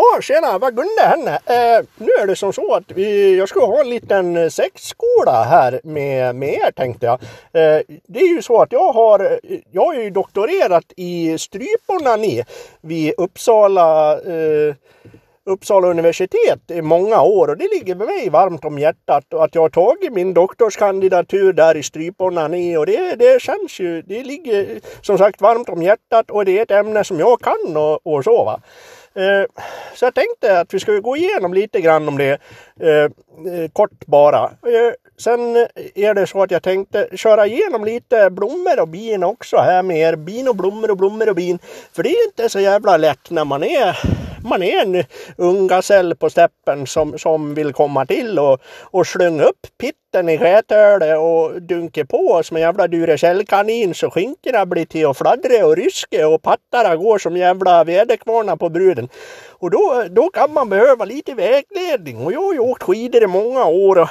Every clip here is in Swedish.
Ja, tjena, vad Gunde henne. Eh, nu är det som så att vi, jag ska ha en liten sexskola här med, med er tänkte jag. Eh, det är ju så att jag har, jag har ju doktorerat i stryponani vid Uppsala eh, Uppsala universitet i många år och det ligger mig varmt om hjärtat och att jag har tagit min doktorskandidatur där i stryponani och det, det känns ju, det ligger som sagt varmt om hjärtat och det är ett ämne som jag kan och, och så va. Eh, så jag tänkte att vi ska gå igenom lite grann om det eh, eh, kort bara. Sen är det så att jag tänkte köra igenom lite blommor och bin också här med er. Bin och blommor och blommor och bin. För det är inte så jävla lätt när man är man är en ung gasell på steppen som, som vill komma till och, och slunga upp pitten i skätölet och dunka på som en jävla Duracellkanin så skinkorna blir till att fladdra och ryske och pattarna går som jävla väderkvarnar på bruden. Och då, då kan man behöva lite vägledning och jag har ju åkt skidor i många år och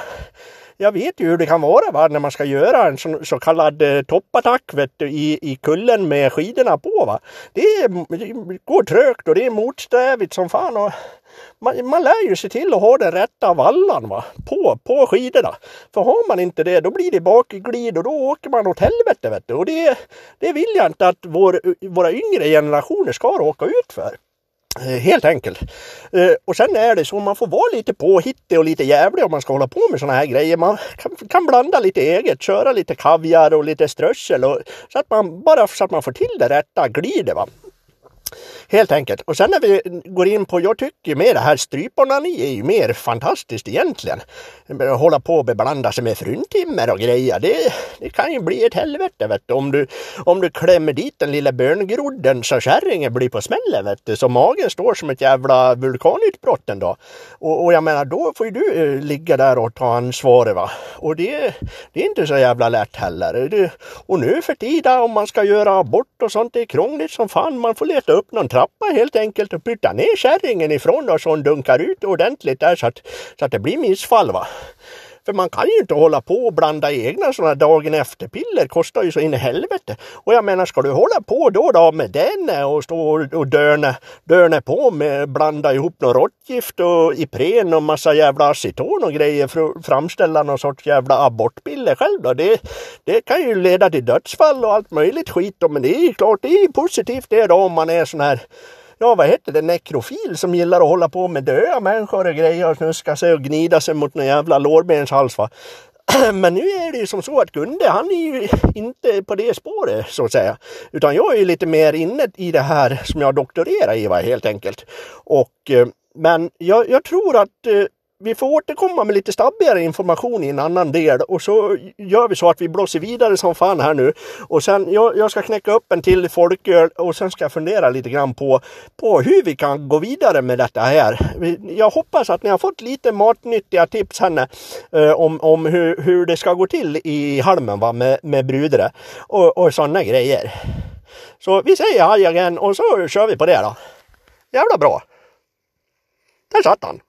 jag vet ju hur det kan vara va, när man ska göra en så, så kallad eh, toppattack vet du, i, i kullen med skidorna på. Va. Det, är, det går trögt och det är motsträvigt som fan. Och man, man lär ju sig till att ha den rätta vallan va, på, på skidorna. För har man inte det då blir det bakglid och då åker man åt helvete. Vet du. Och det, det vill jag inte att vår, våra yngre generationer ska råka ut för. Eh, helt enkelt. Eh, och sen är det så man får vara lite påhittig och lite jävlig om man ska hålla på med sådana här grejer. Man kan, kan, blanda lite eget, köra lite kaviar och lite strössel och, så att man bara så att man får till det rätta glidet. Va? Helt enkelt. Och sen när vi går in på, jag tycker med det här stryponani är ju mer fantastiskt egentligen. Hålla på och beblanda sig med fruntimmer och grejer. Det, det kan ju bli ett helvete vet du. Om du, om du klämmer dit den lilla böngrodden så kärringen blir på smällen vet du. Så magen står som ett jävla vulkanutbrott en dag. Och, och jag menar då får ju du eh, ligga där och ta ansvaret va. Och det, det är inte så jävla lätt heller. Det, och nu för tiden om man ska göra abort och sånt det är krångligt som fan. Man får leta upp någon trappa helt enkelt och putta ner kärringen ifrån oss så hon dunkar ut ordentligt där så att, så att det blir missfall. Va? För man kan ju inte hålla på och blanda egna sådana dagen efter-piller. kostar ju så in i helvete. Och jag menar, ska du hålla på då, då med den och stå och döna dörna på med blanda ihop något råttgift och Ipren och massa jävla aceton och grejer för att framställa någon sorts jävla abortpiller själv då. Det, det kan ju leda till dödsfall och allt möjligt skit då. Men det är ju klart, det är positivt det då om man är sån här ja vad heter det, nekrofil som gillar att hålla på med döda människor och grejer och snuska sig och gnida sig mot någon jävla lårbenshals va. Men nu är det ju som så att Gunde, han är ju inte på det spåret så att säga. Utan jag är ju lite mer inne i det här som jag doktorerar i va, helt enkelt. Och, eh, men jag, jag tror att eh, vi får återkomma med lite stabbigare information i en annan del och så gör vi så att vi blåser vidare som fan här nu. Och sen, jag, jag ska knäcka upp en till folköl och sen ska jag fundera lite grann på, på hur vi kan gå vidare med detta här. Jag hoppas att ni har fått lite matnyttiga tips här eh, om, om hur, hur det ska gå till i halmen va, med, med brudre och, och sådana grejer. Så vi säger hej igen och så kör vi på det då. Jävla bra! Där satt han!